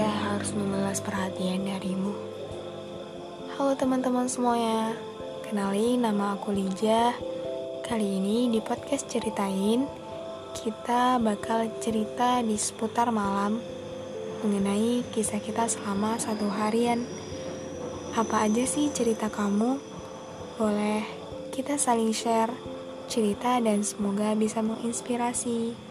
bahagia harus membalas perhatian darimu. Halo teman-teman semuanya, kenali nama aku Lija. Kali ini di podcast ceritain, kita bakal cerita di seputar malam mengenai kisah kita selama satu harian. Apa aja sih cerita kamu? Boleh kita saling share cerita dan semoga bisa menginspirasi.